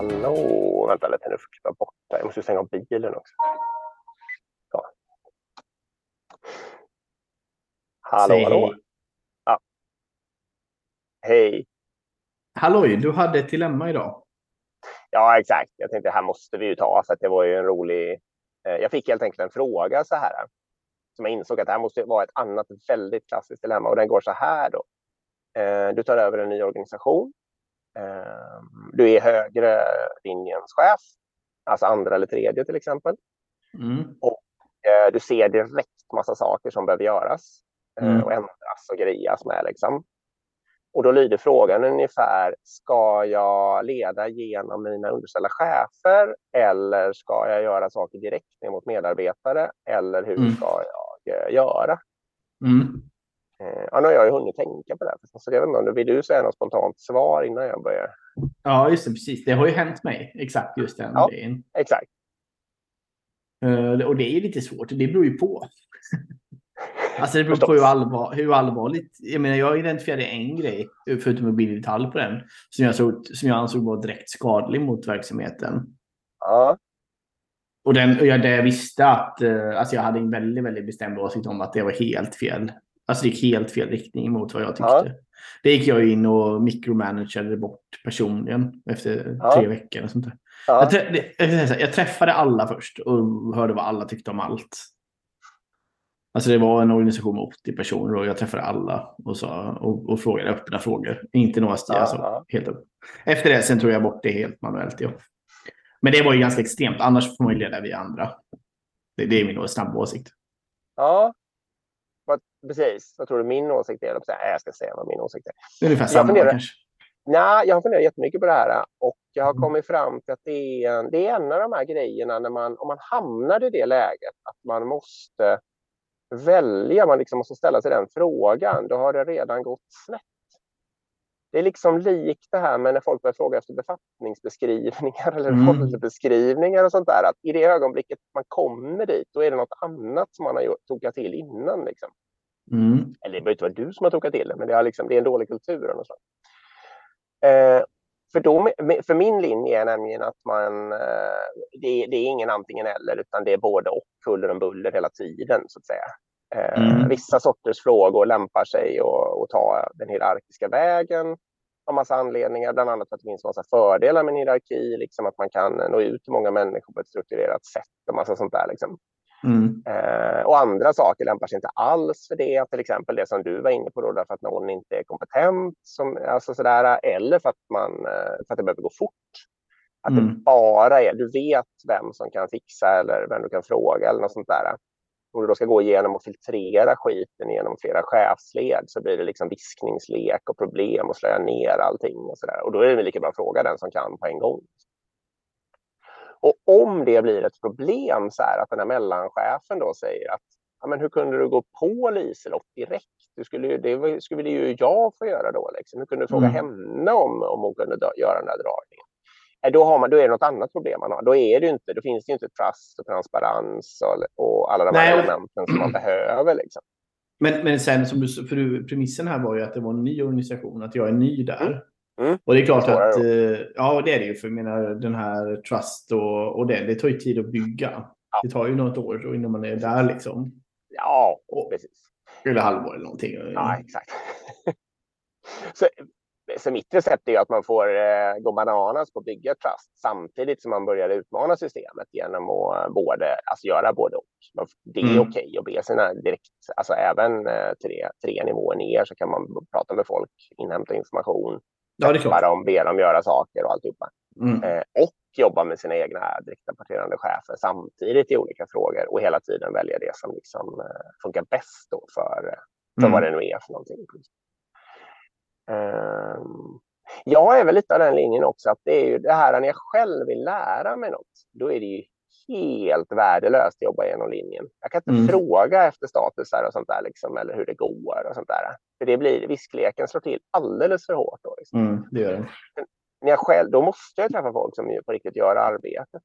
Hallå, vänta lite nu, får jag klippa bort det. Jag måste stänga av bilen också. Så. Hallå, Säg hallå. hej. Ja. Hej. Halloj, du hade ett dilemma idag. Ja, exakt. Jag tänkte här måste vi ju ta för det var ju en rolig. eh, Jag fick helt enkelt en fråga så här. Som jag insåg att det här måste vara ett annat väldigt klassiskt dilemma och den går så här då. Eh, Du tar över en ny organisation. Eh, Du är högre linjens chef, alltså andra eller tredje till exempel. Mm. Eh, Du ser direkt massa saker som behöver göras eh, Mm. och ändras och grejas med. Liksom. Och då lyder frågan ungefär, ska jag leda genom mina underställda chefer eller ska jag göra saker direkt ner mot medarbetare eller hur Mm. ska jag eh, göra? Mm. Eh, Ja, nu har jag ju hunnit tänka på det. här, Så jag vet inte vill du säga något spontant svar innan jag börjar? Ja, just det. Precis. Det har ju hänt mig. Exakt just den Ja. grejen. Exakt. Eh, och det är ju lite svårt. Det beror ju på. Alltså det beror på hur, allvar, hur allvarligt. Jag menar, jag identifierade en grej, förutom att bli i detalj på den, som jag, såg, som jag ansåg var direkt skadlig mot verksamheten. Ja, Och, den, och jag, där jag visste att eh, alltså jag hade en väldigt, väldigt bestämd åsikt om att det var helt fel. Alltså det gick helt fel riktning mot vad jag tyckte. Ja. Det gick jag in och mikromanagade bort personligen efter Ja. tre veckor. Och sånt där. ja. Jag, trä- jag, träffade alla först och hörde vad alla tyckte om allt. Alltså det var en organisation med 80 personer och jag träffade alla och, sa, och, och frågade öppna frågor. Inte några Ja, alltså, ja. helt upp. Efter det sen tog jag bort det helt manuellt. Ja. Men det var ju ganska extremt. Annars får man ju leda via andra. Det, det är min snabba åsikt. ja. Precis. Vad tror du min åsikt är? Nej, Jag ska säga vad min åsikt är. Ungefär Jag samma funderar- kanske. Nej, jag har funderat jättemycket på det här och jag har Mm. kommit fram till att det är, en, det är en av de här grejerna när man, om man hamnar i det läget att man måste välja, man liksom måste ställa sig den frågan, då har det redan gått snett. Det är liksom likt det här med när folk börjar fråga efter befattningsbeskrivningar eller Mm. rollbeskrivningar och sånt där. Att I det ögonblicket man kommer dit, då är det något annat som man har gjort- till innan. Liksom. Mm. Eller det behöver inte vara du som har tokat till det, men det är, liksom, det är en dålig kultur. Och sånt. Eh, för, då, för min linje är nämligen att man, eh, det, det är ingen antingen eller, utan det är både och, huller om buller hela tiden. så att säga. Eh, Mm. Vissa sorters frågor lämpar sig att att ta den hierarkiska vägen av massa anledningar, bland annat för att det finns massa fördelar med en hierarki, liksom att man kan nå ut till många människor på ett strukturerat sätt och massa sånt där. Liksom. Mm. Eh, och andra saker lämpar sig inte alls för det. Till exempel det som du var inne på, då, därför att någon inte är kompetent. Som, alltså sådär, eller för att, man, eh, för att det behöver gå fort. Att det Mm. bara är, du vet vem som kan fixa eller vem du kan fråga eller något sånt där. Om du då ska gå igenom och filtrera skiten genom flera chefsled så blir det liksom viskningslek och problem och slöja ner allting och sådär. Och då är det lika bra att fråga den som kan på en gång. Och om det blir ett problem så här att den här mellanchefen då säger att ja, men hur kunde du gå på Liselott direkt? Du skulle, det skulle ju jag få göra då. Liksom. Hur kunde du fråga Mm. henne om, om hon kunde dö- göra den där dragningen? Eh, Då, har man, då är det något annat problem man har. Då, är det inte, då finns det inte trust och transparens och, och alla de här Nej, elementen som man behöver. Liksom. Men, men sen, som du, för du, premissen här var ju att det var en ny organisation, att jag är ny där. Mm. Och det är klart Svårare att, eh, ja det är det ju, för jag menar den här trust och, och det, det tar ju tid att bygga. Ja. Det tar ju något år innan man är där liksom. Ja, Och, precis. eller halvår eller någonting. Ja, exakt. så, så mitt recept är ju att man får eh, gå bananas på att bygga trust samtidigt som man börjar utmana systemet genom att eh, både, alltså göra både och. Man- Det är Mm. okej att be sina direkt, alltså även eh, tre, tre nivåer ner så kan man prata med folk, inhämta information, Ja, det är klart. om, be dem göra saker och alltihopa. Mm. Eh, och jobba med sina egna direktrapporterande chefer samtidigt i olika frågor och hela tiden välja det som liksom, eh, funkar bäst då för, eh, för Mm. vad det nu är för någonting. Jag är väl lite av den linjen också att det är ju det här när jag själv vill lära mig något. Då är det ju helt värdelöst att jobba genom linjen. Jag kan inte Mm. fråga efter statusar och sånt där liksom, eller hur det går och sånt där. För det blir viskleken slår till alldeles för hårt. Då, liksom. Mm, det gör det. När jag själv, då måste jag träffa folk som på riktigt gör arbetet.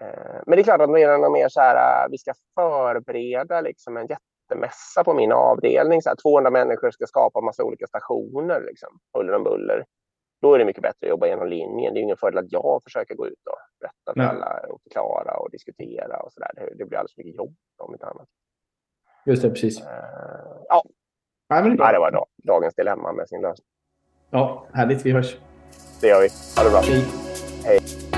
Eh, Men det är klart att mer än mer så här, äh, vi ska förbereda liksom en jättemässa på min avdelning. Så här, 200 människor ska skapa massa olika stationer, liksom, huller om buller. Då är det mycket bättre att jobba genom linjen. Det är ingen fördel att jag försöker gå ut och berätta för Nej. alla och förklara och diskutera och sådär. Det, det blir alldeles för mycket jobb om inte annat. Just det, precis. Eh, ja, Ja, men det ja, det var dag, dagens dilemma med sin lösning. Ja, härligt. Vi hörs. Det gör vi. Ha det bra. Hej. Hej.